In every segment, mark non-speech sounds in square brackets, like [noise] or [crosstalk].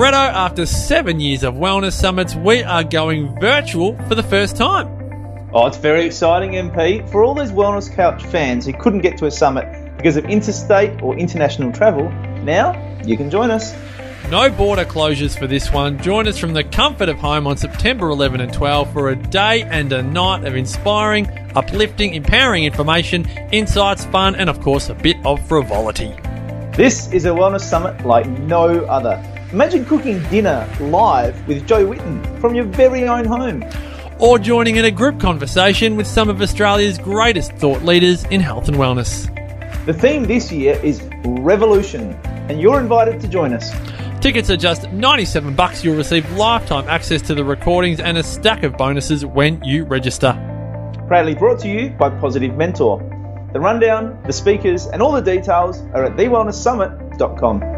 After seven years of wellness summits, we are going virtual for the first time. Oh, it's very exciting, MP. For all those Wellness Couch fans who couldn't get to a summit because of interstate or international travel, now you can join us. No border closures for this one. Join us from the comfort of home on September 11 and 12 for a day and a night of inspiring, uplifting, empowering information, insights, fun, and of course, a bit of frivolity. This is a wellness summit like no other. Imagine cooking dinner live with Jo Whitton from your very own home. Or joining in a group conversation with some of Australia's greatest thought leaders in health and wellness. The theme this year is Revolution, and you're invited to join us. Tickets are just 97 bucks. You'll receive lifetime access to the recordings and a stack of bonuses when you register. Proudly brought to you by Positive Mentor. The rundown, the speakers, and all the details are at thewellnesssummit.com.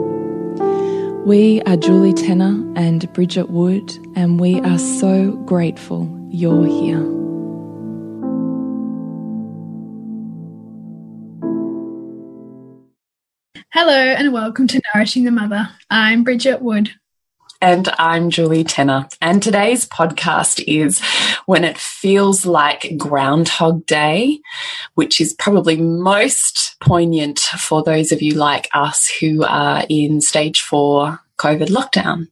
We are Julie Tenner and Bridget Wood, and we are so grateful you're here. Hello, and welcome to Nourishing the Mother. I'm Bridget Wood. And I'm Julie Tenner. And today's podcast is When It Feels Like Groundhog Day, which is probably most poignant for those of you like us who are in stage four COVID lockdown.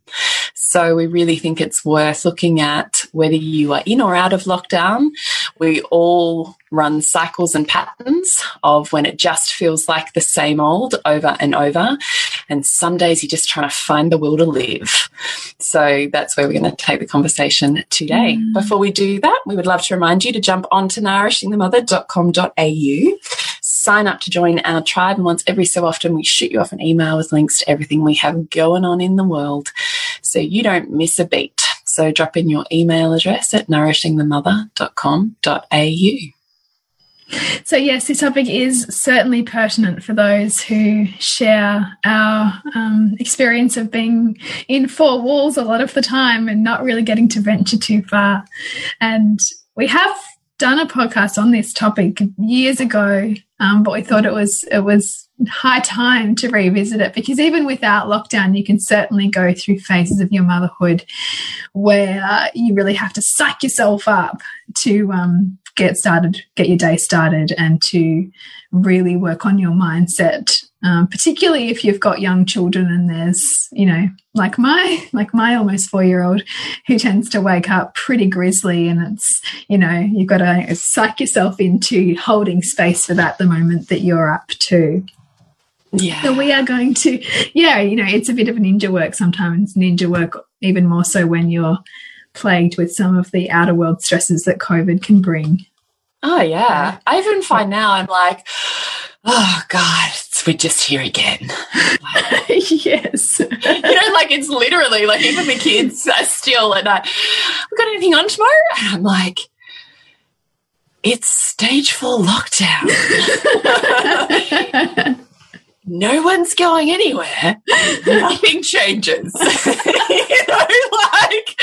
So we really think it's worth looking at whether you are in or out of lockdown. We all run cycles and patterns of when it just feels like the same old over and over. And some days you're just trying to find the will to live. So that's where we're going to take the conversation today. Mm. Before we do that, we would love to remind you to jump onto nourishingthemother.com.au sign up to join our tribe. And once every so often, we shoot you off an email with links to everything we have going on in the world so you don't miss a beat. So drop in your email address at nourishingthemother.com.au. So, yes, this topic is certainly pertinent for those who share our um, experience of being in four walls a lot of the time and not really getting to venture too far. And we have done a podcast on this topic years ago, um, but we thought it was it was high time to revisit it because even without lockdown, you can certainly go through phases of your motherhood where you really have to psych yourself up to um, get started, get your day started, and to really work on your mindset um, particularly if you've got young children and there's you know like my [laughs] like my almost four year old who tends to wake up pretty grisly and it's you know you've got to psych yourself into holding space for that the moment that you're up to. Yeah. So we are going to yeah you know it's a bit of a ninja work sometimes ninja work even more so when you're plagued with some of the outer world stresses that covid can bring. Oh yeah. I even find now i'm like oh god we're just here again [laughs] yes you know like it's literally like even the kids are still and I we got anything on tomorrow? And I'm like, it's stage four lockdown. [laughs] [laughs] no one's going anywhere. [laughs] Nothing changes. [laughs] you know, like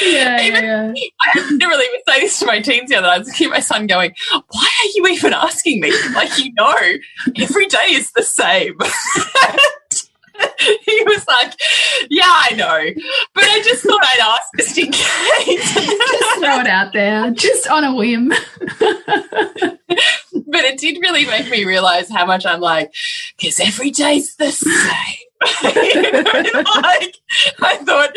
Yeah, even yeah, I literally would say this to my teens the other night. I keep my son going, Why are you even asking me? Like, you know, every day is the same. [laughs] [laughs] he was like, Yeah, I know. But I just thought I'd ask just in case. Just throw it out there, just on a whim. [laughs] but it did really make me realize how much I'm like, because every day's the same. Like I thought,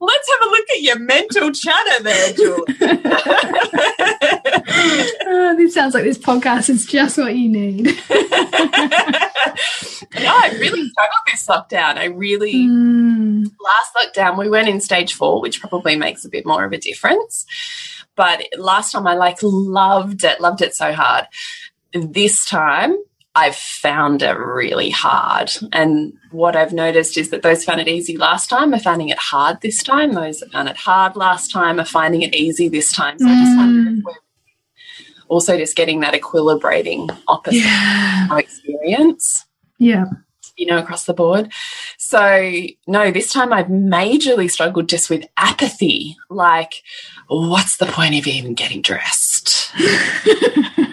let's have a look at your mental chatter there, Julie. [laughs] [laughs] Oh, this sounds like this podcast is just what you need. [laughs] no, I really struggled this lockdown. I really Mm, last lockdown we went in stage four, which probably makes a bit more of a difference. But last time I like loved it, loved it so hard. This time I've found it really hard. And what I've noticed is that those found it easy last time are finding it hard this time. Those that found it hard last time are finding it easy this time. So I just wonder if mm. we're also just getting that equilibrating opposite yeah, experience yeah. you know, across the board. So, no, this time I've majorly struggled just with apathy. Like, what's the point of even getting dressed? [laughs]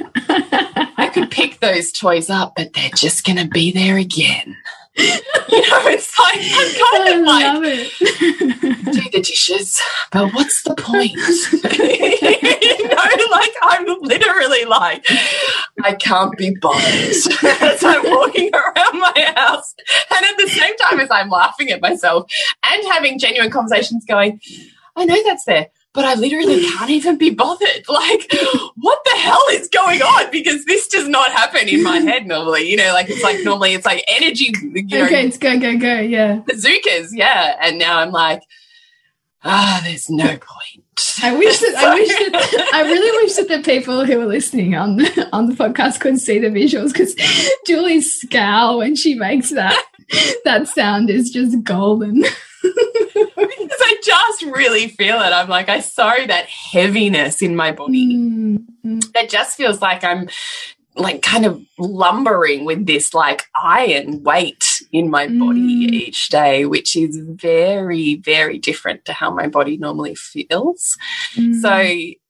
Pick those toys up, but they're just going to be there again. You know, it's like, I'm kind of I like, it. do the dishes, but what's the point? [laughs] you know, like I'm literally like, I can't be bothered [laughs] as I'm walking around my house. And at the same time as I'm laughing at myself and having genuine conversations going, I know that's there. But I literally can't even be bothered. Like, what the hell is going on? Because this does not happen in my head normally. You know, like it's like normally it's like energy, you know, okay, it's go, go, go. Yeah. bazookas, yeah. And now I'm like, ah, there's no point. I wish that I wish [laughs] that I really wish that the people who are listening on the, on the podcast could see the visuals because Julie's scowl when she makes that that sound is just golden. [laughs] because I just really feel it. I'm like, I sorry that heaviness in my body. Mm. That just feels like I'm like kind of lumbering with this like iron weight in my body Mm. each day, which is very, very different to how my body normally feels. Mm. So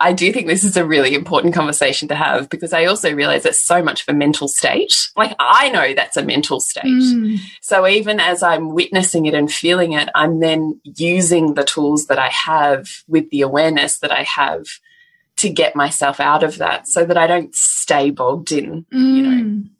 I do think this is a really important conversation to have because I also realize it's so much of a mental state. Like I know that's a mental state. Mm. So even as I'm witnessing it and feeling it, I'm then using the tools that I have with the awareness that I have to get myself out of that so that I don't stay bogged in. You know, Mm.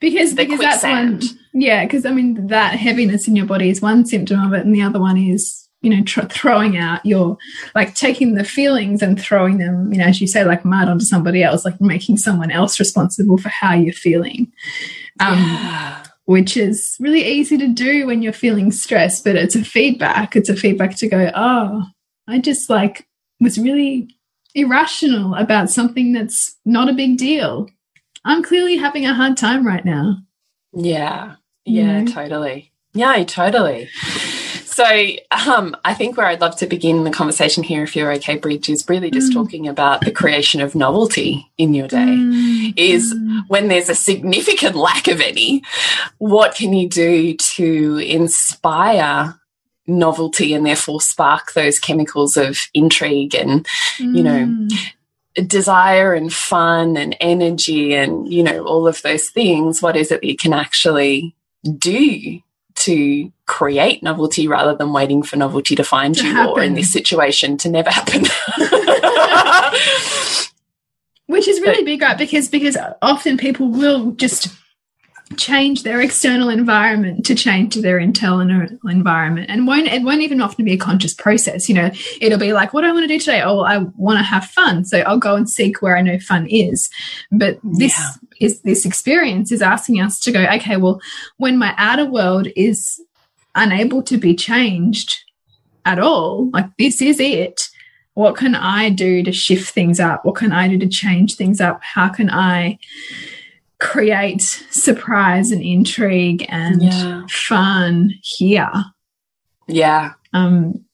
because the because that's one yeah because I mean that heaviness in your body is one symptom of it and the other one is you know tr throwing out your like taking the feelings and throwing them you know as you say like mud onto somebody else like making someone else responsible for how you're feeling um Yeah. which is really easy to do when you're feeling stressed but it's a feedback it's a feedback to go oh i just like was really irrational about something that's not a big deal i'm clearly having a hard time right now Yeah. You Yeah, know? totally. Yeah, totally. So, um, I think where I'd love to begin the conversation here, if you're okay, Bridge, is really just Mm. talking about the creation of novelty in your day. Mm, Is mm, when there's a significant [laughs] lack of any, what can you do to inspire novelty and therefore spark those chemicals of intrigue and you know, mm. desire and fun and energy and you know all of those things what is it that you can actually do to create novelty rather than waiting for novelty to find To you or in this situation to never happen. [laughs] Which is really big right? Because because often people will just change their external environment to change their internal environment and won't it won't even often be a conscious process you know? It'll be like what do i want to do today? Oh i want to have fun. So i'll go and seek where i know fun is. But this Yeah. Is this experience is asking us to go okay well when my outer world is unable to be changed at all like this is it what can I do to shift things up? What can I do to change things up? How can I create surprise and intrigue and Yeah. fun here? Yeah. Um,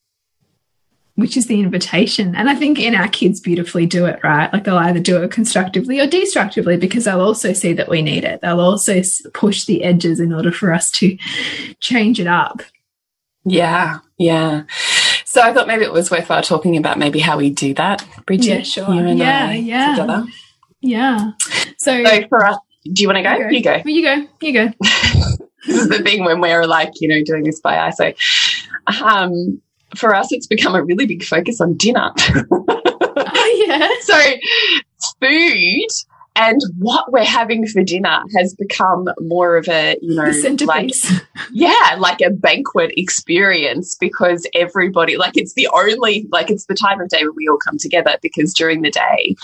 which is the invitation. And I think in our kids beautifully do it, right? Like they'll either do it constructively or destructively because they'll also see that we need it. They'll also push the edges in order for us to change it up. Yeah, yeah. So I thought maybe it was worthwhile talking about maybe how we do that, Bridget. Yeah, sure. yeah, yeah. Together. Yeah. So, so for us, do you want to go? You go. You go. You go. [laughs] this is the thing when we're like, you know, doing this by ISO. Um, for us, it's become a really big focus on dinner. [laughs] oh, yeah. So, food and what we're having for dinner has become more of a you know like yeah like a banquet experience because everybody like it's the only like it's the time of day where we all come together because during the day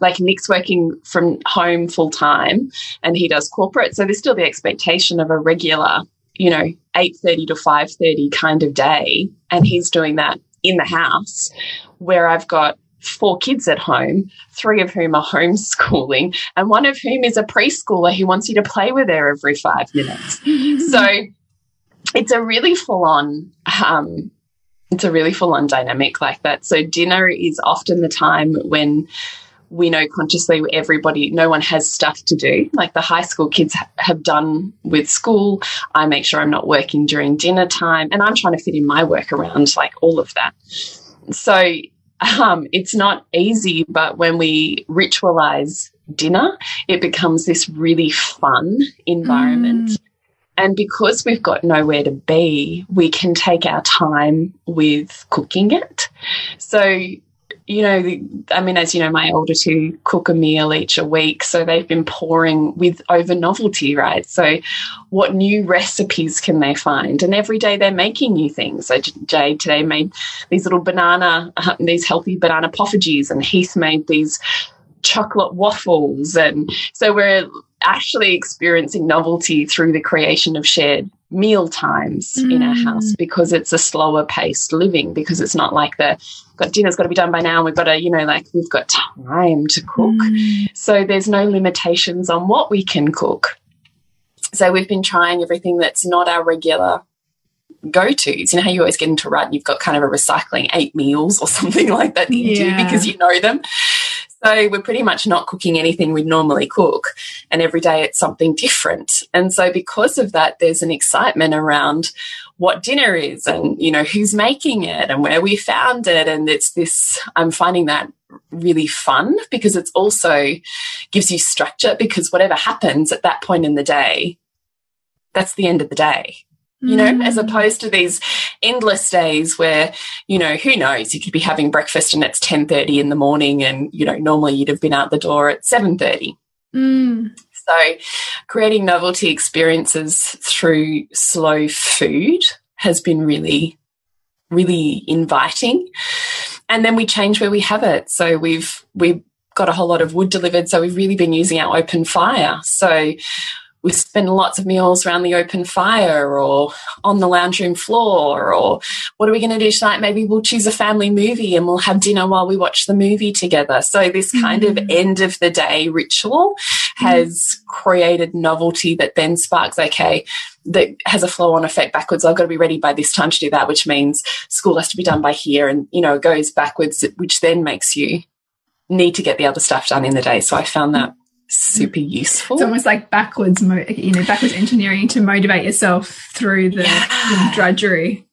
like nick's working from home full time and he does corporate so there's still the expectation of a regular you know 8.30 to 5.30 kind of day and he's doing that in the house where i've got four kids at home, three of whom are homeschooling, and one of whom is a preschooler who wants you to play with her every five minutes. [laughs] so it's a really full on, um, it's a really full on dynamic like that. So dinner is often the time when we know consciously everybody, no one has stuff to do. Like the high school kids have done with school. I make sure I'm not working during dinner time and I'm trying to fit in my work around like all of that. So um, it's not easy, but when we ritualize dinner, it becomes this really fun environment. Mm. And because we've got nowhere to be, we can take our time with cooking it. So you know, I mean, as you know, my older two cook a meal each a week. So they've been pouring with over novelty, right? So what new recipes can they find? And every day they're making new things. So Jade today made these little banana, uh, these healthy banana poffertjes, and Heath made these chocolate waffles. And so we're actually experiencing novelty through the creation of shared meal times mm. in our house mm. because it's a slower paced living because it's not like the got dinner's got to be done by now and we've got to you know like we've got time to cook mm. so there's no limitations on what we can cook so we've been trying everything that's not our regular go-to's you know how you always get into rut and you've got kind of a recycling eight meals or [laughs] something like that that you yeah. do because you know them so we're pretty much not cooking anything we'd normally cook. And every day it's something different. And so because of that, there's an excitement around what dinner is and, you know, who's making it and where we found it. And it's this, I'm finding that really fun because it's also gives you structure because whatever happens at that point in the day, that's the end of the day you know, mm. as opposed to these endless days where, you know, who knows, you could be having breakfast and it's 10.30 in the morning and, you know, normally you'd have been out the door at 7.30. Mm. So creating novelty experiences through slow food has been really, really inviting. And then we change where we have it. So we've, we've got a whole lot of wood delivered. So we've really been using our open fire. So we spend lots of meals around the open fire or on the lounge room floor or what are we going to do tonight maybe we'll choose a family movie and we'll have dinner while we watch the movie together so this kind mm. of end of the day ritual has mm. created novelty that then sparks okay that has a flow on effect backwards. I've got to be ready by this time to do that, which means school has to be done by here. And, you know, it goes backwards, which then makes you need to get the other stuff done in the day. So I found that super useful. It's almost like backwards, you know, backwards engineering to motivate yourself through the, yeah. the, drudgery.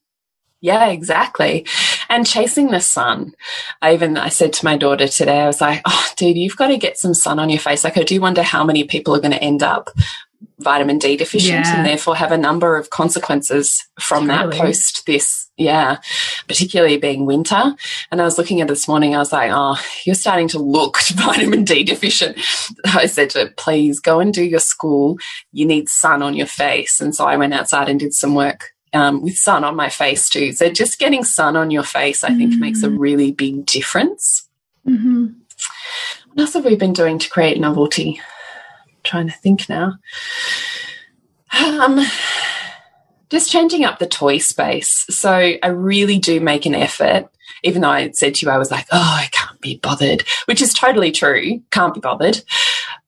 Yeah, exactly. And chasing the sun. I even I said to my daughter today, I was like, "Oh, dude, you've got to get some sun on your face." Like, I do wonder how many people are going to end up vitamin D deficient yeah. and therefore have a number of consequences from that post this, yeah, particularly being winter. And I was looking at this morning, I was like, oh, you're starting to look [laughs] vitamin D deficient. [laughs] I said to her, please go and do your school. You need sun on your face. And so I went outside and did some work um, with sun on my face too. So just getting sun on your face, I think, mm. makes a mm. really big difference. Mm -hmm. What else have we been doing to create novelty? Trying to think now. Um, just changing up the toy space. So I really do make an effort, even though I said to you, I was like, oh, I can't be bothered, which is totally true. Can't be bothered.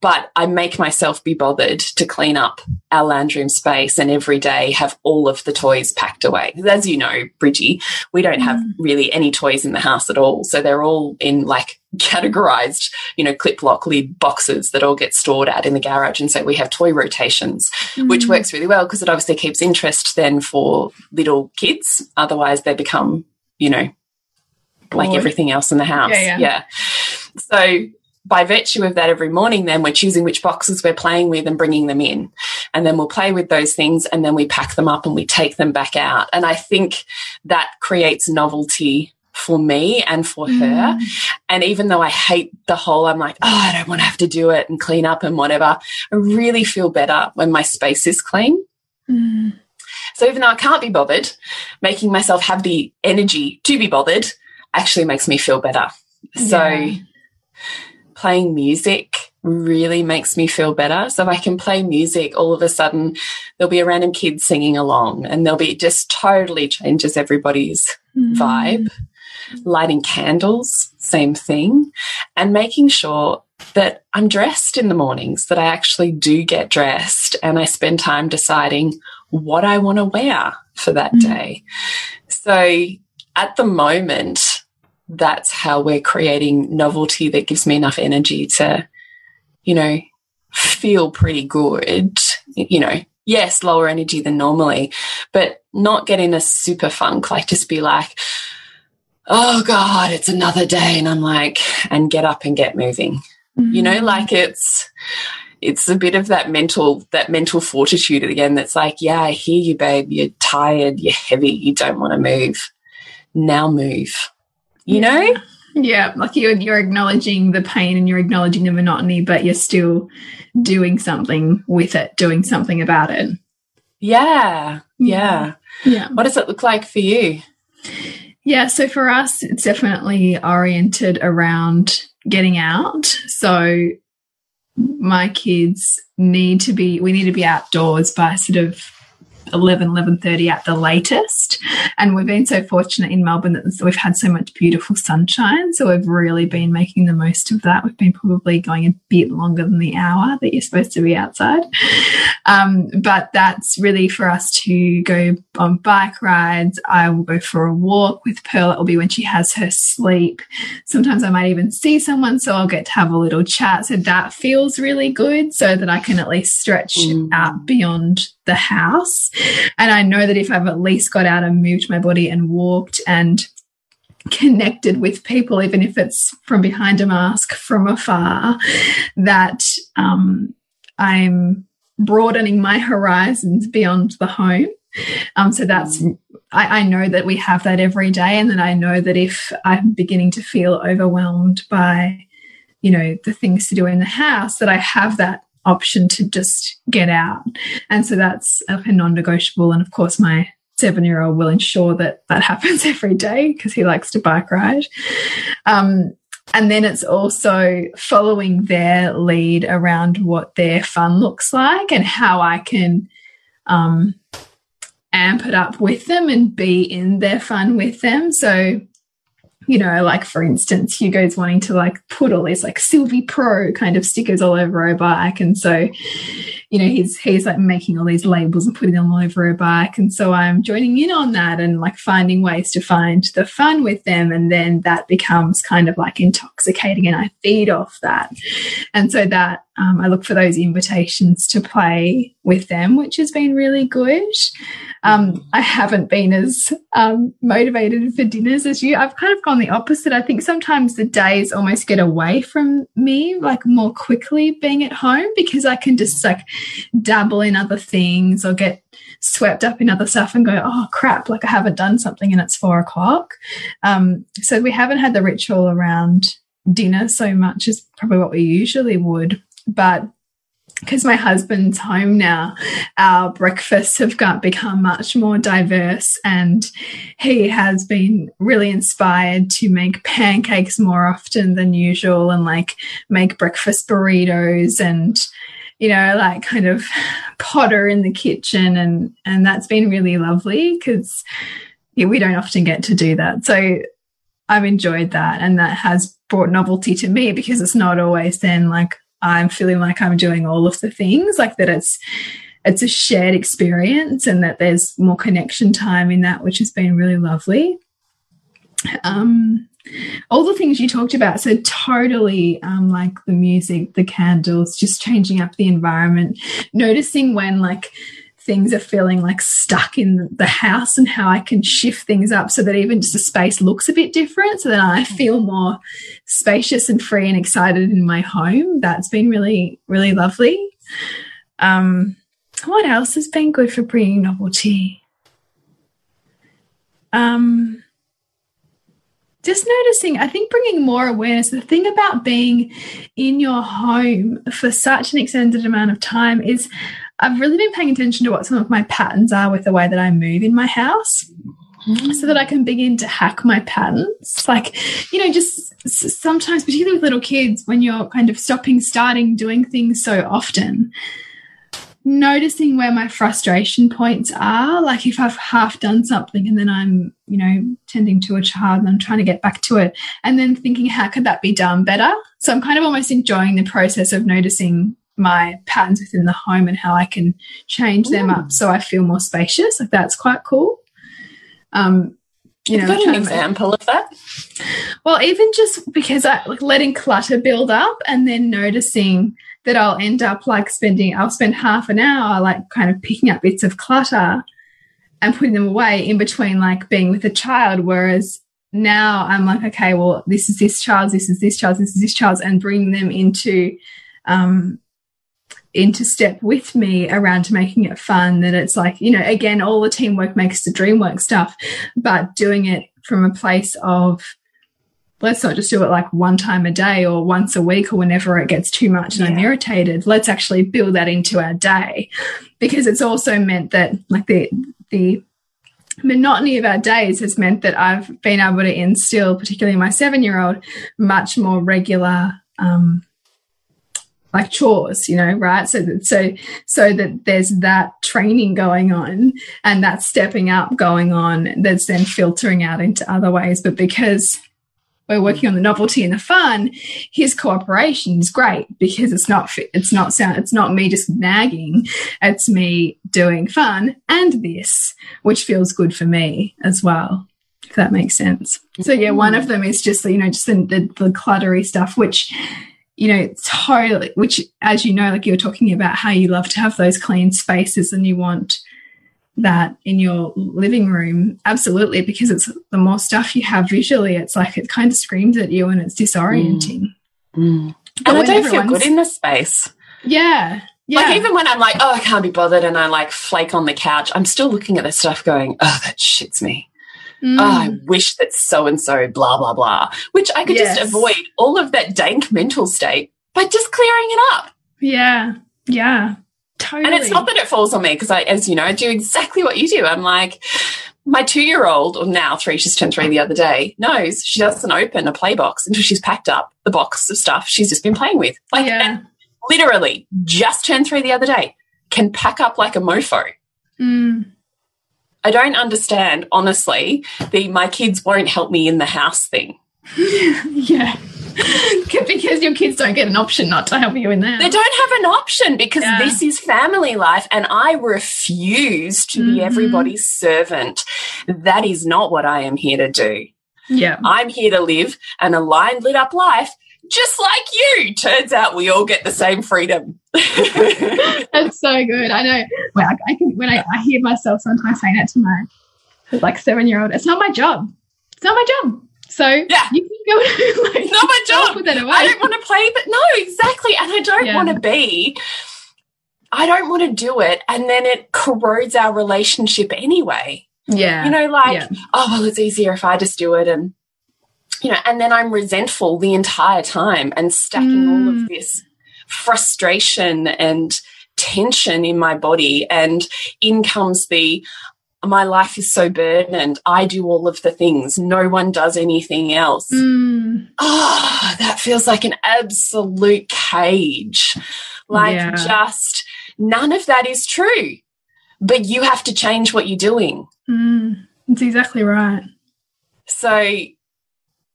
But I make myself be bothered to clean up our lounge room space and every day have all of the toys packed away. As you know, Bridgie, we don't have mm. really any toys in the house at all. So they're all in like [laughs] categorized, you know, clip lock lid boxes that all get stored out in the garage. And so we have toy rotations, mm. which works really well because it obviously keeps interest then for little kids. Otherwise they become, you know, like everything else in the house. Yeah, yeah. yeah. So by virtue of that, every morning, then we're choosing which boxes we're playing with and bringing them in. And then we'll play with those things and then we pack them up and we take them back out. And I think that creates novelty for me and for mm. her. And even though I hate the whole, I'm like, oh, I don't want to have to do it and clean up and whatever. I really feel better when my space is clean. Mm. So even though I can't be bothered, making myself have the energy to be bothered actually makes me feel better. Yeah. So playing music really makes me feel better. So if I can play music, all of a sudden there'll be a random kid singing along and there'll be just totally changes everybody's mm. vibe. Lighting candles, same thing. And making sure that I'm dressed in the mornings, that I actually do get dressed and I spend time deciding what I want to wear for that mm. day. So at the moment, that's how we're creating novelty that gives me enough energy to, you know, feel pretty good. You know, yes, lower energy than normally, but not get in a super funk, like just be like, oh God, it's another day. And I'm like, and get up and get moving. Mm -hmm. You know, mm-hmm. like it's, it's a bit of that mental, that mental fortitude again. That's like, yeah, I hear you, babe. You're tired. You're heavy. You don't want to move. Now move you know? Yeah, like you're you're acknowledging the pain and you're acknowledging the monotony, but you're still doing something with it, doing something about it. Yeah. Yeah. Yeah. What does it look like for you? Yeah, so for us it's definitely oriented around getting out. So my kids need to be we need to be outdoors by sort of 11, 11.30 at the latest. And we've been so fortunate in Melbourne that we've had so much beautiful sunshine. So we've really been making the most of that. We've been probably going a bit longer than the hour that you're supposed to be outside. Um, but that's really for us to go on bike rides. I will go for a walk with Pearl. It will be when she has her sleep. Sometimes I might even see someone, so I'll get to have a little chat. So that feels really good so that I can at least stretch mm. out beyond the house. And I know that if I've at least got out and moved my body and walked and connected with people, even if it's from behind a mask from afar, that um, I'm broadening my horizons beyond the home. Um, so that's, I, I, know that we have that every day. And then I know that if I'm beginning to feel overwhelmed by, you know, the things to do in the house, that I have that option to just get out. And so that's a non negotiable. And of course, my seven year old will ensure that that [laughs] happens every day because he likes to bike ride. Um, and then it's also following their lead around what their fun looks like and how I can um, amp it up with them and be in their fun with them. So you know, like for instance, Hugo's wanting to like put all these like Sylvie Pro kind of stickers all over her bike. And so, you know, he's he's like making all these labels and putting them all over her bike. And so I'm joining in on that and like finding ways to find the fun with them. And then that becomes kind of like intoxicating and I feed off that. And so that um, I look for those invitations to play with them, which has been really good. Um, I haven't been as um, motivated for dinners as you. I've kind of gone the opposite. I think sometimes the days almost get away from me, like more quickly being at home because I can just like dabble in other things or get swept up in other stuff and go, oh crap, like I haven't done something and it's four o'clock. Um, so we haven't had the ritual around dinner so much as probably what we usually would. But because my husband's home now, our breakfasts have got become much more diverse, and he has been really inspired to make pancakes more often than usual, and like make breakfast burritos and you know like kind of [sighs] potter in the kitchen, and and that's been really lovely because yeah, we don't often get to do that. So I've enjoyed that, and that has brought novelty to me because it's not always then like I'm feeling like I'm doing all of the things, like that it's it's a shared experience and that there's more connection time in that, which has been really lovely. Um, all the things you talked about, so totally um, like the music, the candles, just changing up the environment, noticing when like things are feeling like stuck in the house and how I can shift things up so that even just the space looks a bit different so that I feel more spacious and free and excited in my home. That's been really, really lovely. Um, what else has been good for bringing novelty? Um, just noticing, I think bringing more awareness. The thing about being in your home for such an extended amount of time is I've really been paying attention to what some of my patterns are with the way that I move in my house so that I can begin to hack my patterns. Like, you know, just sometimes, particularly with little kids, when you're kind of stopping, starting, doing things so often, noticing where my frustration points are. Like if I've half done something and then I'm, you know, tending to a child and I'm trying to get back to it, and then thinking, how could that be done better? So I'm kind of almost enjoying the process of noticing my patterns within the home and how I can change Ooh. them up so I feel more spacious. Like that's quite cool. Um, you know, got an example of that? Well, even just because I like letting clutter build up and then noticing that I'll end up like spending, I'll spend half an hour like kind of picking up bits of clutter and putting them away in between like being with a child. Whereas now I'm like, okay, well, this is this child's, this is this child's, this is this child's, and bring them into, um, into step with me around making it fun that it's like you know again all the teamwork makes the dream work stuff but doing it from a place of let's not just do it like one time a day or once a week or whenever it gets too much and yeah. I'm irritated. Let's actually build that into our day because it's also meant that like the the monotony of our days has meant that I've been able to instill, particularly my seven year old, much more regular um, like chores, you know, right? So that so so that there's that training going on and that stepping up going on that's then filtering out into other ways. But because we're working on the novelty and the fun, his cooperation is great because it's not it's not sound it's not me just nagging, it's me doing fun and this, which feels good for me as well. If that makes sense. So yeah, one of them is just you know just the, the, the cluttery stuff, which you know totally. Which as you know, like you were talking about how you love to have those clean spaces and you want that in your living room absolutely because it's the more stuff you have visually it's like it kind of screams at you and it's disorienting mm. Mm. and i don't feel good in this space yeah yeah. Like even when I'm like, oh, I can't be bothered, and I like flake on the couch, I'm still looking at the stuff, going, oh, that shits me. Mm. Oh, I wish that so and so, blah blah blah. Which I could yes. just avoid all of that dank mental state by just clearing it up. Yeah, yeah. Totally. And it's not that it falls on me because I, as you know, I do exactly what you do. I'm like, my two year old, or now three, she's turned three the other day, knows she doesn't open a play box until she's packed up the box of stuff she's just been playing with. Like, yeah. literally, just turned three the other day, can pack up like a mofo. Mm. I don't understand, honestly, the my kids won't help me in the house thing. [laughs] yeah. [laughs] because your kids don't get an option not to help you in that. They don't have an option because yeah. this is family life and I refuse to mm -hmm. be mm-hmm. everybody's servant. That is not what I am here to do. Yeah. I'm here to live an aligned, lit up life just like you. Turns out we all get the same freedom. [laughs] [laughs] That's so good. I know. When I, I can, when I, I hear myself sometimes saying that to my like seven year old, it's not my job. It's not my job. So yeah, you can go [laughs] like, not my job. With it away. I don't want to play, but no, exactly. And I don't yeah. want to be. I don't want to do it, and then it corrodes our relationship anyway. Yeah, you know, like yeah. oh well, it's easier if I just do it, and you know, and then I'm resentful the entire time and stacking mm. all of mm. this frustration and tension in my body, and in comes the my life is so burdened. I do all of the things. No one does anything else. Mm. Oh, that feels like an absolute cage. Like yeah. just none of that is true. But you have to change what you're doing. Mm. That's exactly right. So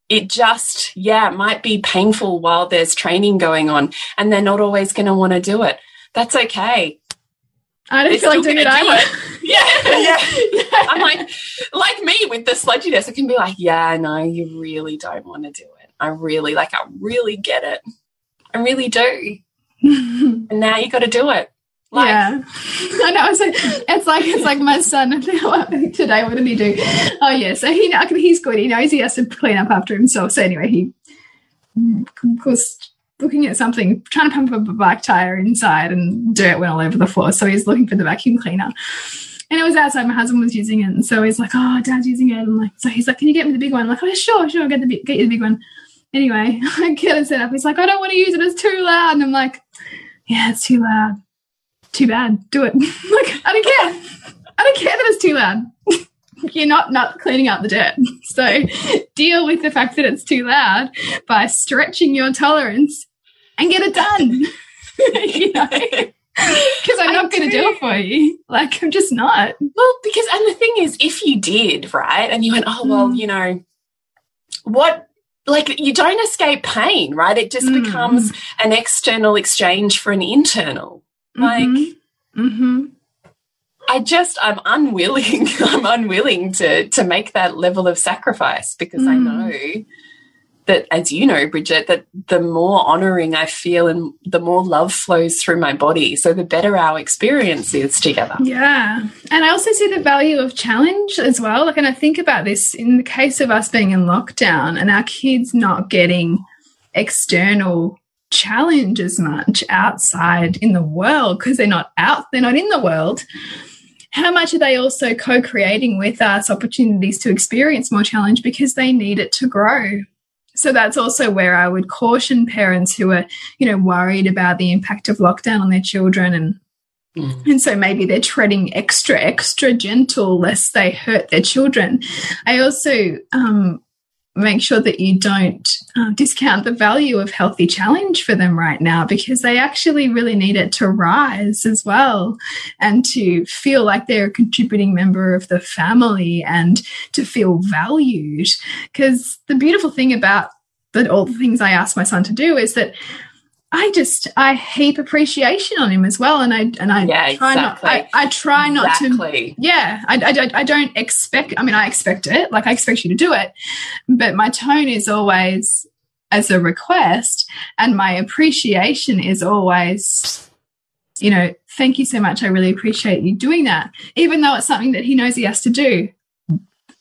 it just, yeah, might be painful while there's training going on and they're not always going to want to do it. That's okay. I don't feel like doing it do either. it. [laughs] Yeah, yeah. I'm like, like me with the sludginess, it can be like, yeah, no, you really don't want to do it. I really, like, I really get it. I really do. [laughs] and now you got to do it. Like, yeah, I know. It's like it's like it's like my son. [laughs] Today, what did he do? Oh yeah, so he he's good. He knows he has to clean up after himself. So anyway, he was looking at something, trying to pump up a bike tire inside, and dirt went all over the floor. So he's looking for the vacuum cleaner. And it was outside. My husband was using it, and so he's like, "Oh, Dad's using it." And like, so he's like, "Can you get me the big one?" I'm like, "Oh, sure, sure, I'll get the big, get you the big one." Anyway, [laughs] I get it set up. He's like, "I don't want to use it. It's too loud." And I'm like, "Yeah, it's too loud. Too bad. Do it." [laughs] like, I don't care. I don't care that it's too loud. [laughs] You're not not cleaning up the dirt. So deal with the fact that it's too loud by stretching your tolerance and get it done. [laughs] [laughs] you know [laughs] because I'm not going to do it for you. Like, I'm just not. Well, because, and the thing is, if you did, right, and you went, oh, well, Mm. you know, what, like, you don't escape pain, right? It just Mm. becomes an external exchange for an internal. Like, mm-hmm. I just, I'm unwilling, I'm unwilling to, to make that level of sacrifice because I Mm. know that, as you know, Bridget, that the more honoring I feel and the more love flows through my body. So the better our experience is together. Yeah. And I also see the value of challenge as well. Like, and I think about this in the case of us being in lockdown and our kids not getting external challenge as much outside in the world because they're not out, they're not in the world. How much are they also co creating with us opportunities to experience more challenge because they need it to grow? So that's also where I would caution parents who are, you know, worried about the impact of lockdown on their children and and so maybe they're treading extra, extra gentle lest they hurt their children. I also um, make sure that you don't uh, discount the value of healthy challenge for them right now because they actually really need it to rise as well and to feel like they're a contributing member of the family and to feel valued. Because the beautiful thing about that all the things I ask my son to do is that I just I heap appreciation on him as well, and I and I Yeah, try exactly. not I, I try not to yeah I, I, don't- I don't expect i mean i expect it like i expect you to do it but my tone is always as a request and my appreciation is always you know thank you so much i really appreciate you doing that even though it's something that he knows he has to do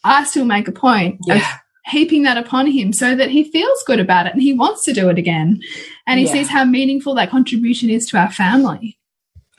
i still make a point of Yeah. Heaping that upon him so that he feels good about it and he wants to do it again and he Yeah. sees how meaningful that contribution is to our family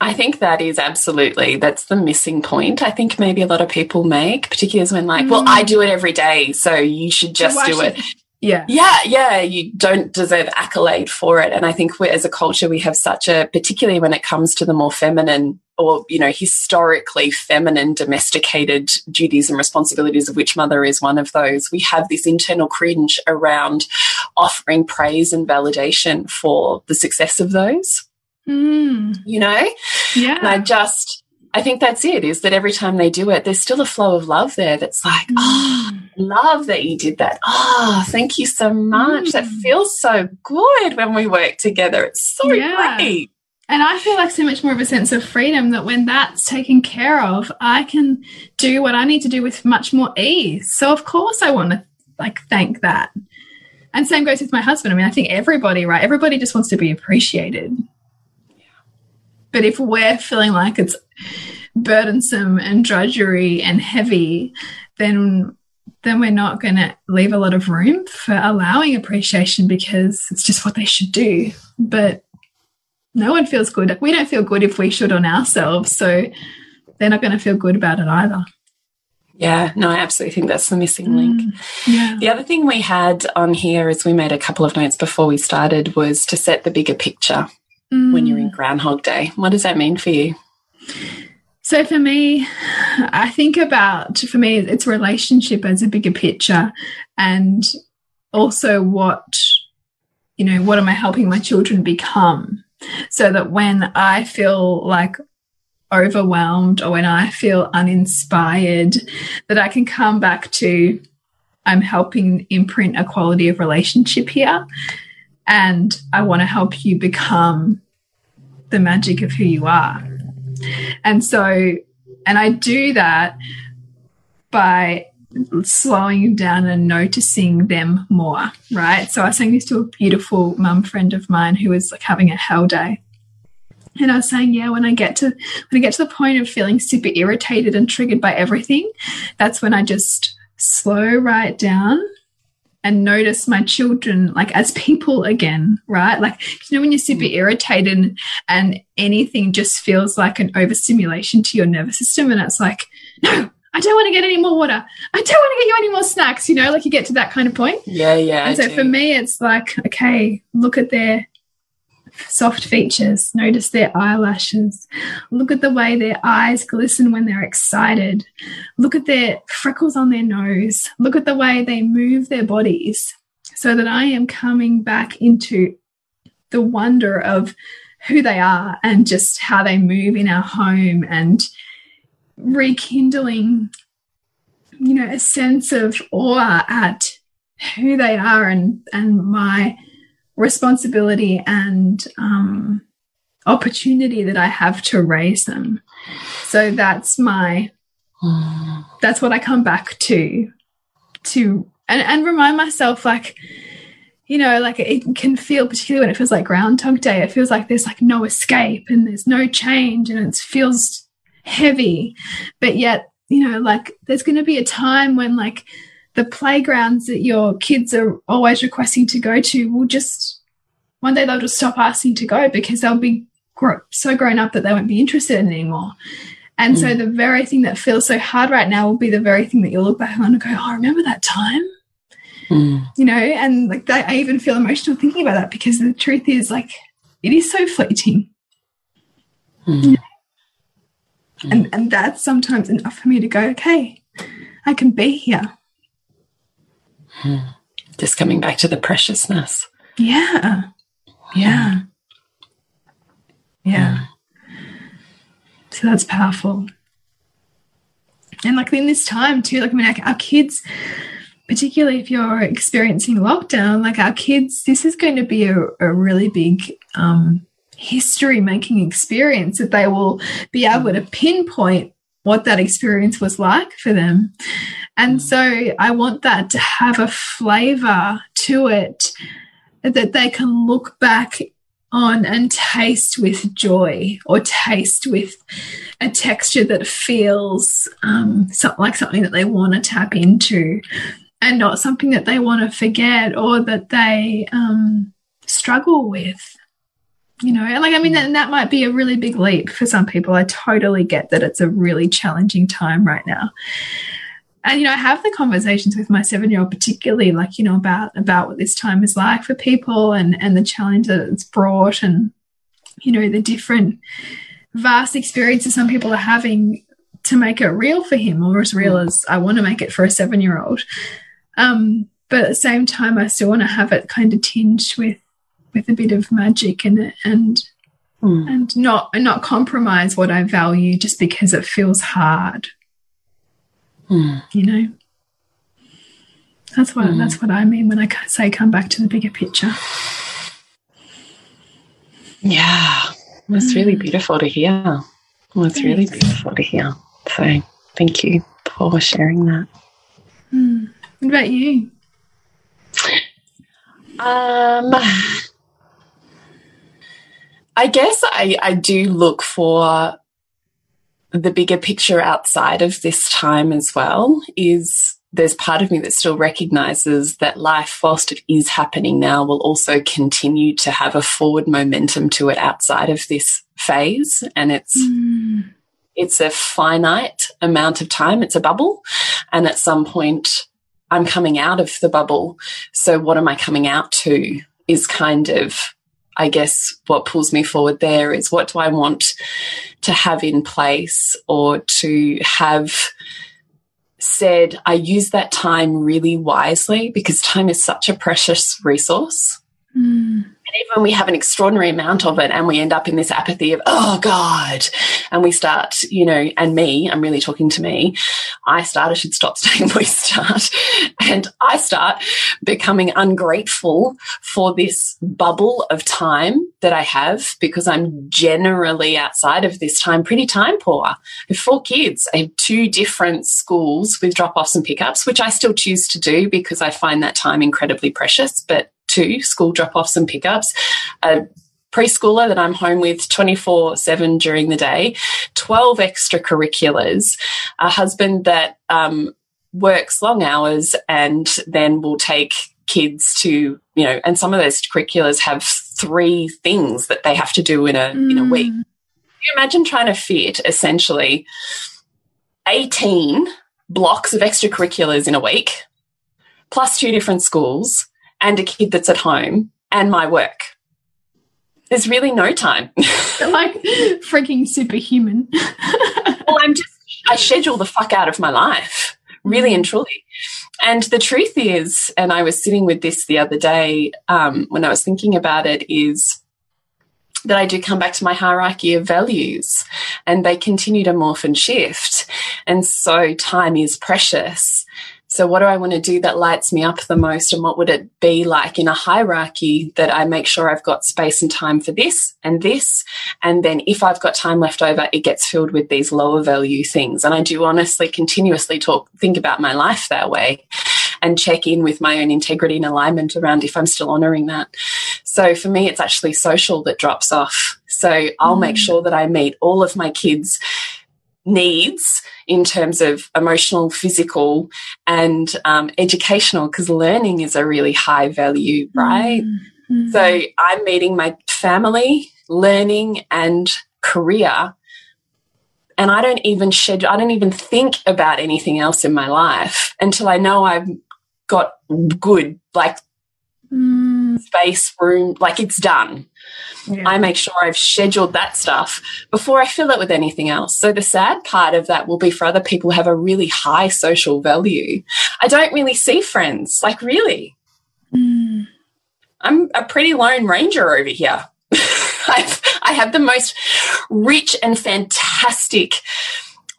I think that is absolutely that's the missing point. I think maybe a lot of people make, particularly as when like, well, Mm. I do it every day, so you should just do it. Yeah Yeah, yeah, you don't deserve accolade for it. And I think we as a culture, we have such a, particularly when it comes to the more feminine or, you know, historically feminine domesticated duties and responsibilities, of which mother is one of those. We have this internal cringe around offering praise and validation for the success of those, Mm, you know? yeah And I just, I think that's it, is that every time they do it, there's still a flow of love there that's like, oh, love that you did that. Oh, thank you so much. That Mm. feels so good when we work together. It's so Yeah. great. And I feel like so much more of a sense of freedom that when that's taken care of, I can do what I need to do with much more ease. So of course I want to like thank that. And same goes with my husband. I mean, I think everybody, right? Everybody just wants to be appreciated. But if we're feeling like it's burdensome and drudgery and heavy, then then we're not going to leave a lot of room for allowing appreciation because it's just what they should do. But no one feels good. We don't feel good if we should on ourselves. So they're not going to feel good about it either. Yeah, no, I absolutely think that's the missing mm, link. Yeah. The other thing we had on here, as we made a couple of notes before we started, was to set the bigger picture when you're in mm. Groundhog Day. What does that mean for you? So for me, I think about for me it's relationship as a bigger picture and also what you know, what am I helping my children become? So that when I feel like overwhelmed or when I feel uninspired, that I can come back to I'm helping imprint a quality of relationship here. And I want to help you become the magic of who you are. And so, and I do that by slowing down and noticing them more, right? So I was saying this to a beautiful mum friend of mine who was like having a hell day. And I was saying, yeah, when I get to when I get to the point of feeling super irritated and triggered by everything, that's when I just slow right down and notice my children like as people again, right? Like you know when you're super mm. irritated and anything just feels like an overstimulation to your nervous system, and it's like, no, I don't want to get any more water. I don't want to get you any more snacks. You know, like you get to that kind of point. Yeah, yeah. And so for me, it's like, okay, look at their soft features. Notice their eyelashes. Look at the way their eyes glisten when they're excited. Look at their freckles on their nose. Look at the way they move their bodies so that I am coming back into the wonder of who they are and just how they move in our home and rekindling you know a sense of awe at who they are and and my responsibility and um, opportunity that I have to raise them. So that's my that's what I come back to to and, and remind myself like you know like it can feel particularly when it feels like groundhog day it feels like there's like no escape and there's no change and it feels heavy but yet you know like there's going to be a time when like the playgrounds that your kids are always requesting to go to will just one day they'll just stop asking to go because they'll be so grown up that they won't be interested in anymore. And mm. so the very thing that feels so hard right now will be the very thing that you'll look back on and go, "Oh, remember that time." Mm. You know, and like that, I even feel emotional thinking about that because the truth is, like, it is so fleeting. Mm. You know? And and that's sometimes enough for me to go, okay, I can be here. [sighs] Just coming back to the preciousness. Yeah. Yeah. Yeah. So that's powerful. And like in this time too, like I mean, our, our kids, particularly if you're experiencing lockdown, like our kids, this is going to be a, a really big um, history making experience that they will be able to pinpoint what that experience was like for them. And so I want that to have a flavor to it that they can look back on and taste with joy or taste with a texture that feels um, like something that they want to tap into and not something that they want to forget or that they um, struggle with you know? Like i mean that, that might be a really big leap for some people. I totally get that it's a really challenging time right now and you know i have the conversations with my seven year old particularly like you know about about what this time is like for people and and the challenge that it's brought and you know the different vast experiences some people are having to make it real for him or as real as i want to make it for a seven year old um but at the same time i still want to have it kind of tinged with with a bit of magic in it and mm. and not and not compromise what i value just because it feels hard Mm. You know, that's what mm. that's what I mean when I say come back to the bigger picture. Yeah, it's really beautiful to hear. It's really beautiful to hear. So thank you for sharing that. Mm. What about you? Um, I guess I, I do look for the bigger picture outside of this time as well is there's part of me that still recognizes that life, whilst it is happening now, will also continue to have a forward momentum to it outside of this phase. And it's, mm. it's a finite amount of time. It's a bubble. And at some point, I'm coming out of the bubble. So what am I coming out to is kind of I guess what pulls me forward there is what do I want to have in place or to have said, I use that time really wisely because time is such a precious resource. Mm. Even we have an extraordinary amount of it and we end up in this apathy of, oh God. And we start, you know, and me, I'm really talking to me. I start, I should stop [laughs] saying we start. And I start becoming ungrateful for this bubble of time that I have because I'm generally outside of this time pretty time poor. I have four kids. I have two different schools with drop offs and pickups, which I still choose to do because I find that time incredibly precious. But two school drop offs and pickups, a preschooler that I'm home with 24 7 during the day, 12 extracurriculars, a husband that um, works long hours and then will take kids to, you know, and some of those curriculars have three things that they have to do in a, mm. in a week. Can you imagine trying to fit essentially 18 blocks of extracurriculars in a week, plus two different schools, and a kid that's at home and my work. There's really no time. [laughs] like freaking superhuman. [laughs] well, I'm just, I schedule the fuck out of my life, really and truly. And the truth is, and I was sitting with this the other day um, when I was thinking about it, is that I do come back to my hierarchy of values and they continue to morph and shift. And so time is precious. So, what do I want to do that lights me up the most? And what would it be like in a hierarchy that I make sure I've got space and time for this and this? And then, if I've got time left over, it gets filled with these lower value things. And I do honestly continuously talk, think about my life that way and check in with my own integrity and alignment around if I'm still honoring that. So, for me, it's actually social that drops off. So, I'll mm. make sure that I meet all of my kids' needs in terms of emotional, physical, and um, educational, because learning is a really high value, right? Mm -hmm. So I'm meeting my family, learning, and career. And I don't even schedule, I don't even think about anything else in my life until I know I've got good, like mm. Space, room, like it's done. Yeah. I make sure I've scheduled that stuff before I fill it with anything else. So the sad part of that will be for other people who have a really high social value. I don't really see friends, like really. Mm. I'm a pretty lone ranger over here. [laughs] I've, I have the most rich and fantastic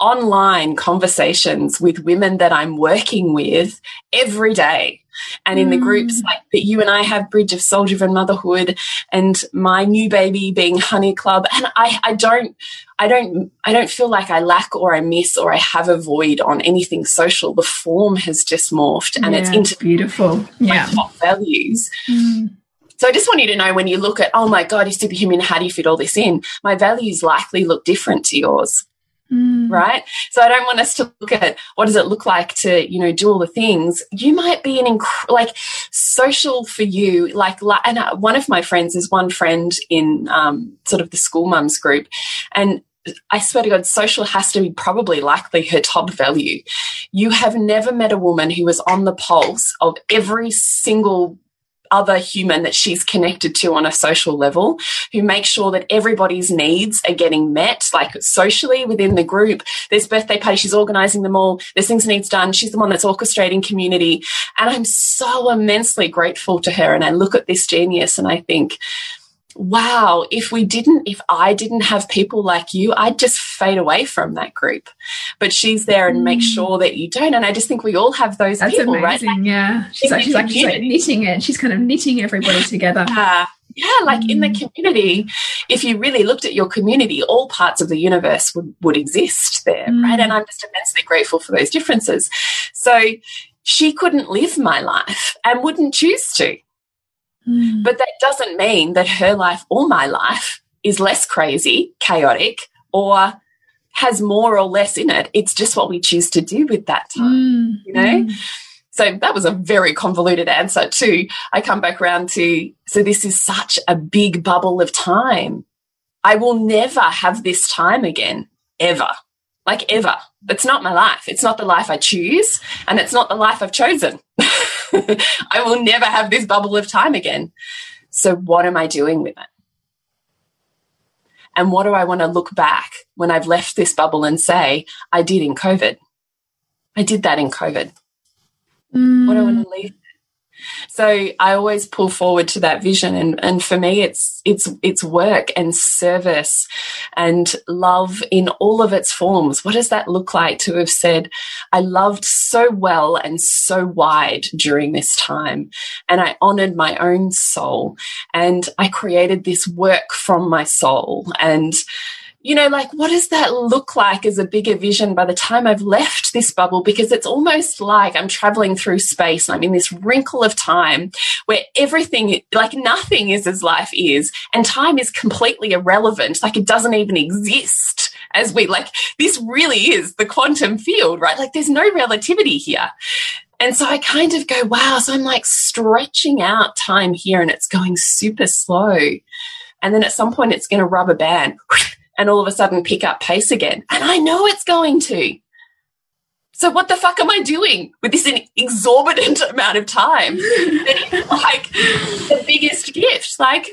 online conversations with women that I'm working with every day and in mm. the groups like that you and I have Bridge of Soul Driven Motherhood and my new baby being Honey Club and I, I don't I don't I don't feel like I lack or I miss or I have a void on anything social. The form has just morphed and yeah, it's into beautiful. Yeah. top values. Mm. So I just want you to know when you look at, oh my God, you're superhuman, how do you fit all this in? My values likely look different to yours. Mm. Right. So I don't want us to look at what does it look like to, you know, do all the things. You might be an like social for you. Like, and uh, one of my friends is one friend in um, sort of the school mums group. And I swear to God, social has to be probably likely her top value. You have never met a woman who was on the pulse of every single other human that she's connected to on a social level who makes sure that everybody's needs are getting met, like socially within the group. There's birthday parties, she's organizing them all. There's things needs done. She's the one that's orchestrating community. And I'm so immensely grateful to her. And I look at this genius and I think, wow, if we didn't, if I didn't have people like you, I'd just fade away from that group. But she's there and mm. makes sure that you don't. And I just think we all have those That's people, amazing, right? yeah. She's like, she's like, she's like knitting it. She's kind of knitting everybody together. [laughs] Uh, yeah, like mm. in the mm. community, if you really looked at your community, all parts of the universe would, would exist there, mm. right? And I'm just immensely grateful for those differences. So she couldn't live my life and wouldn't choose to. Mm. But that doesn't mean that her life or my life is less crazy, chaotic, or has more or less in it. It's just what we choose to do with that time, mm. you know? Mm. So that was a very convoluted answer too. I come back around to, so this is such a big bubble of time. I will never have this time again, ever. Like ever. It's not my life. It's not the life I choose and it's not the life I've chosen. [laughs] [laughs] I will never have this bubble of time again. So, what am I doing with it? And what do I want to look back when I've left this bubble and say, I did in COVID? I did that in COVID. Mm. What do I want to leave? So I always pull forward to that vision and, and for me it's it's it's work and service and love in all of its forms. What does that look like to have said, I loved so well and so wide during this time and I honored my own soul and I created this work from my soul and you know, like what does that look like as a bigger vision by the time I've left this bubble? Because it's almost like I'm traveling through space I'm in this wrinkle of time where everything, like nothing is as life is, and time is completely irrelevant. Like it doesn't even exist as we, like, this really is the quantum field, right? Like there's no relativity here. And so I kind of go, wow. So I'm like stretching out time here and it's going super slow. And then at some point it's going to rubber band [laughs] and all of a sudden pick up pace again. And I know it's going to. So what the fuck am I doing with this exorbitant [laughs] amount of time? [laughs] like the biggest gift. Like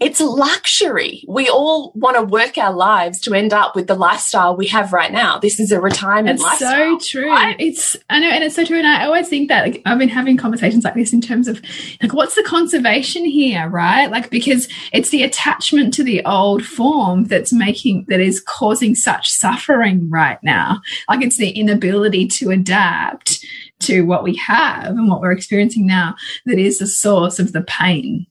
it's luxury. We all want to work our lives to end up with the lifestyle we have right now. This is a retirement lifestyle. it's lifestyle. so true. Right? It's I know, and it's so true. And I always think that like, I've been having conversations like this in terms of like what's the conservation here, right? Like because it's the attachment to the old form that's making that is causing such suffering right now. Like it's the inability to adapt to what we have and what we're experiencing now that is the source of the pain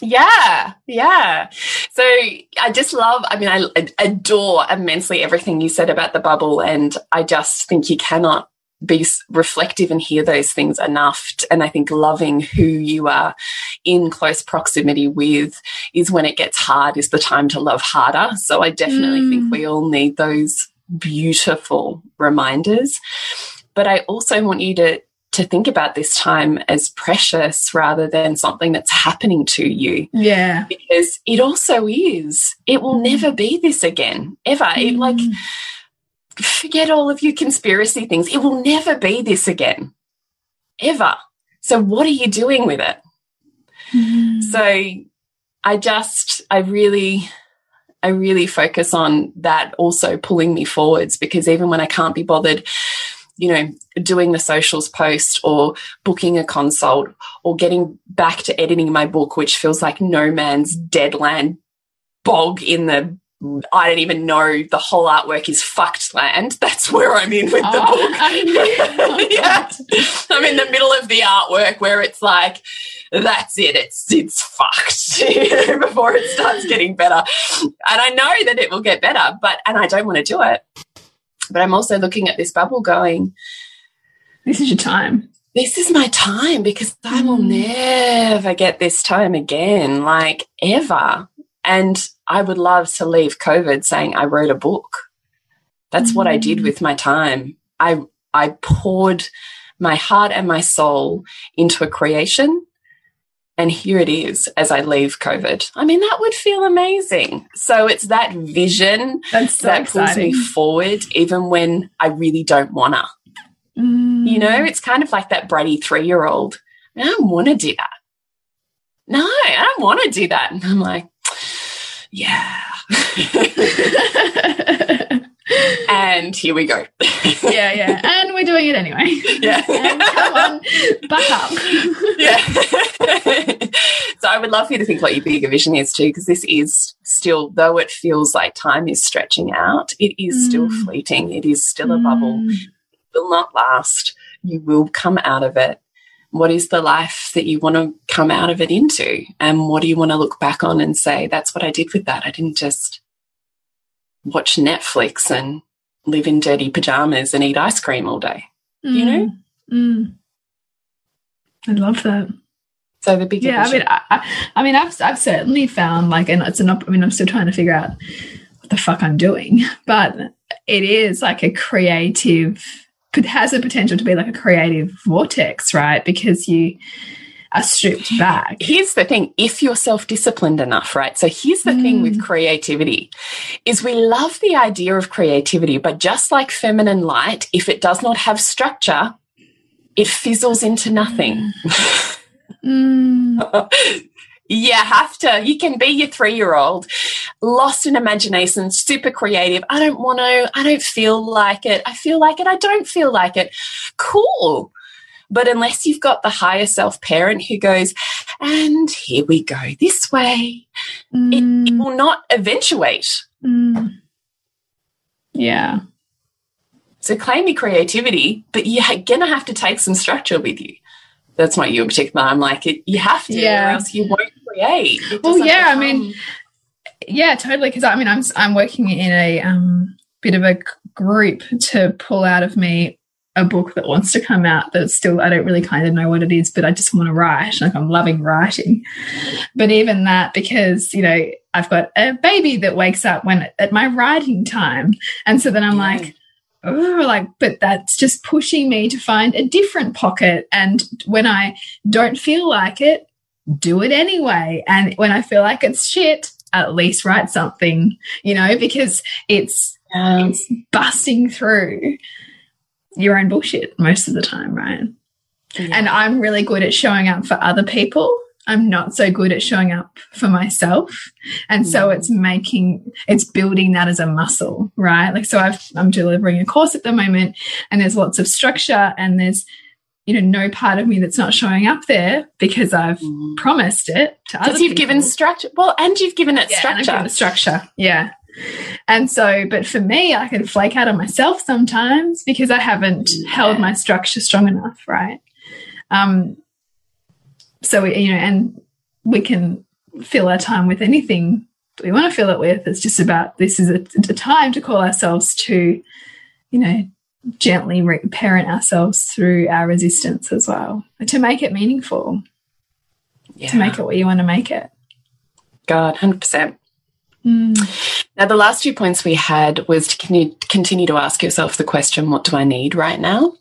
yeah, yeah. So I just love, I mean, I adore immensely everything you said about the bubble. And I just think you cannot be reflective and hear those things enough. And I think loving who you are in close proximity with is when it gets hard, is the time to love harder. So I definitely mm. think we all need those beautiful reminders. But I also want you to to think about this time as precious rather than something that's happening to you. Yeah. Because it also is. It will mm. never be this again, ever. Mm. It, like, forget all of your conspiracy things. It will never be this again, ever. So, what are you doing with it? Mm. So, I just, I really, I really focus on that also pulling me forwards because even when I can't be bothered you know, doing the socials post or booking a consult or getting back to editing my book, which feels like no man's deadland bog in the I don't even know the whole artwork is fucked land. [laughs] That's where I'm in with the oh, book. [laughs] oh, yeah. I'm in the middle of the artwork where it's like, that's it. It's it's fucked [laughs] before it starts getting better. And I know that it will get better, but and I don't want to do it. But I'm also looking at this bubble going, This is your time. This is my time because I will mm. never get this time again, like ever. And I would love to leave COVID saying I wrote a book. That's mm. what I did mm. with my time. I I poured my heart and my soul into a creation and here it is as I leave COVID. I mean, that would feel amazing. So it's that vision so that exciting. pulls me forward, even when I really don't wanna. Mm. You know, it's kind of like that bratty three year old. I don't want to do that. No, I don't want to do that. And I'm like, yeah. [laughs] [laughs] and here we go. [laughs] yeah, yeah. And we're doing it anyway. Yeah. and [laughs] come on, back up. [laughs] yeah. so I would love for you to think what your bigger vision is too, because this is still, though it feels like time is stretching out, it is mm. still fleeting. It is still a mm. bubble. It will not last. You will come out of it. What is the life that you want to come out of it into? And what do you want to look back on and say, that's what I did with that? I didn't just watch Netflix and live in dirty pajamas and eat ice cream all day. Mm. You know? Mm. I love that. So the big yeah. I mean, I, I, mean, I've I've certainly found like, and it's an. I mean, I'm still trying to figure out what the fuck I'm doing, [laughs] but it is like a creative. It has the potential to be like a creative vortex, right? Because you are stripped back. Here's the thing if you're self disciplined enough, right? So here's the mm. thing with mm. creativity is we love the idea of creativity, but just like feminine light, if it does not have structure, it fizzles into nothing. Mm. [laughs] you have to. You can be your three year old, lost in imagination, super creative. I don't want to, I don't feel like it. I feel like it. I don't feel like it. Cool. But unless you've got the higher self parent who goes, and here we go this way, mm. it, it, will not eventuate. Mm. Yeah. So claim your creativity, but you're going to have to take some structure with you. That's not you in particular. I'm like, it, you have to, yeah. or else you won't create. Well, yeah, I mean, yeah, totally. Because I mean, I'm I'm working in a um, bit of a group to pull out of me a book that wants to come out that still I don't really kind of know what it is, but I just want to write. Like I'm loving writing. But even that, because, you know, I've got a baby that wakes up when at my writing time. And so then I'm yeah. like, oh, like, but that's just pushing me to find a different pocket. And when I don't feel like it, do it anyway. And when I feel like it's shit, at least write something, you know, because it's, um, it's busting through your own bullshit most of the time, right? Yeah. And I'm really good at showing up for other people. I'm not so good at showing up for myself. And so mm. it's making, it's building that as a muscle, right? Like, so I've, I'm delivering a course at the moment and there's lots of structure and there's, you know, no part of me that's not showing up there because I've mm. promised it to other Because you've given structure. Well, and you've given it yeah, structure. structure. Yeah. And so, but for me, I can flake out on myself sometimes because I haven't yeah. held my structure strong enough, right? Um, so, we, you know, and we can fill our time with anything we want to fill it with. It's just about this is a, a time to call ourselves to, you know, gently parent ourselves through our resistance as well, to make it meaningful, yeah. to make it what you want to make it. God, 100%. Mm. Now, the last two points we had was to continue to ask yourself the question, what do I need right now?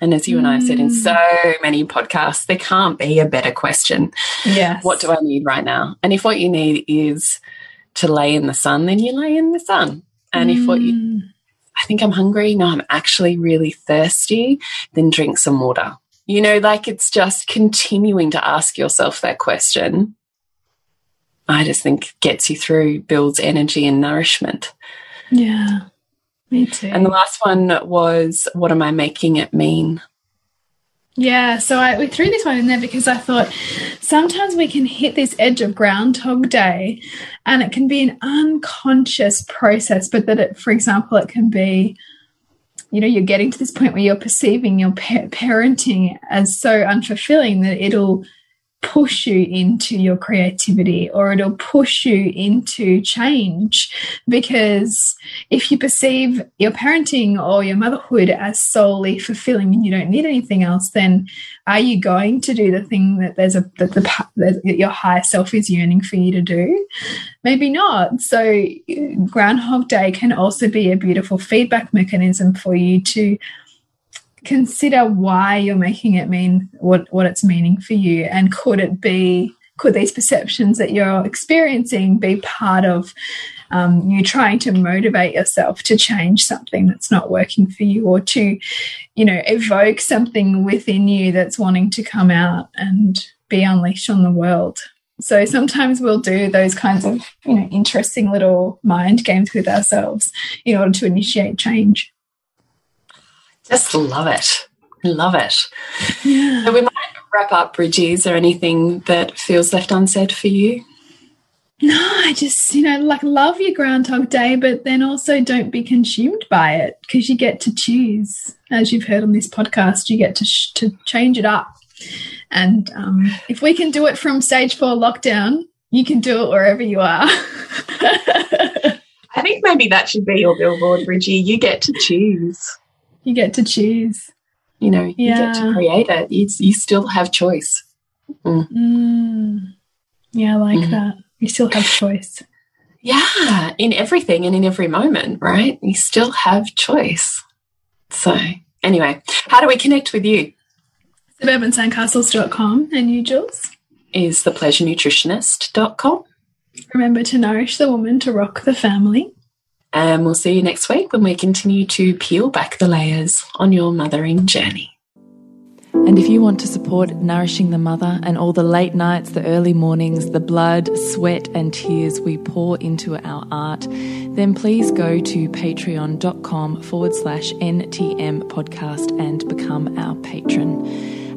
And as you mm. and I have said in mm. so many podcasts, there can't be a better question. Yes. What do I need right now? And if what you need is to lay in the sun, then you lay in the sun. And mm. if what you, mm. I think I'm hungry, no, I'm actually really thirsty, then drink some water. You know, like it's just continuing to ask yourself that question I just think gets you through, builds energy and nourishment. Yeah, me too. And the last one was, what am I making it mean? Yeah, so I we threw this one in there because I thought sometimes we can hit this edge of Groundhog Day, and it can be an unconscious process. But that it, for example, it can be, you know, you're getting to this point where you're perceiving your pa parenting as so unfulfilling that it'll push you into your creativity or it'll push you into change. Because if you perceive your parenting or your motherhood as solely fulfilling and you don't need anything else then are you going to do the thing that there's a that the that your higher self is yearning for you to do? Maybe not. So uh, groundhog day can also be a beautiful feedback mechanism for you to consider why you're making it mean what what it's meaning for you and could it be could these perceptions that you're experiencing be part of um, you trying to motivate yourself to change something that's not working for you or to you know evoke something within you that's wanting to come out and be unleashed on the world? So sometimes we'll do those kinds of you know interesting little mind games with ourselves in order to initiate change just love it. Love it. Yeah. So we might wrap up, Bridgie. Is there anything that feels left unsaid for you? No, I just, you know, like love your Groundhog Day, but then also don't be consumed by it because you get to choose. As you've heard on this podcast, you get to, to change it up. And um, if we can do it from stage four lockdown, you can do it wherever you are. [laughs] I think maybe that should be your billboard, Bridgie. You get to choose you get to choose. You know, you get to create it. You, you still have choice. Mm. Mm. Yeah, I like mm. that. You still have choice. Yeah, in everything and in every moment, right? You still have choice. So, anyway, how do we connect with you? SuburbanSandcastles.com and you, Jules? Is thepleasurenutritionist.com. Remember to nourish the woman to rock the family. And we'll see you next week when we continue to peel back the layers on your mothering journey. And if you want to support Nourishing the Mother and all the late nights, the early mornings, the blood, sweat, and tears we pour into our art, then please go to patreon.com forward slash NTM podcast and become our patron.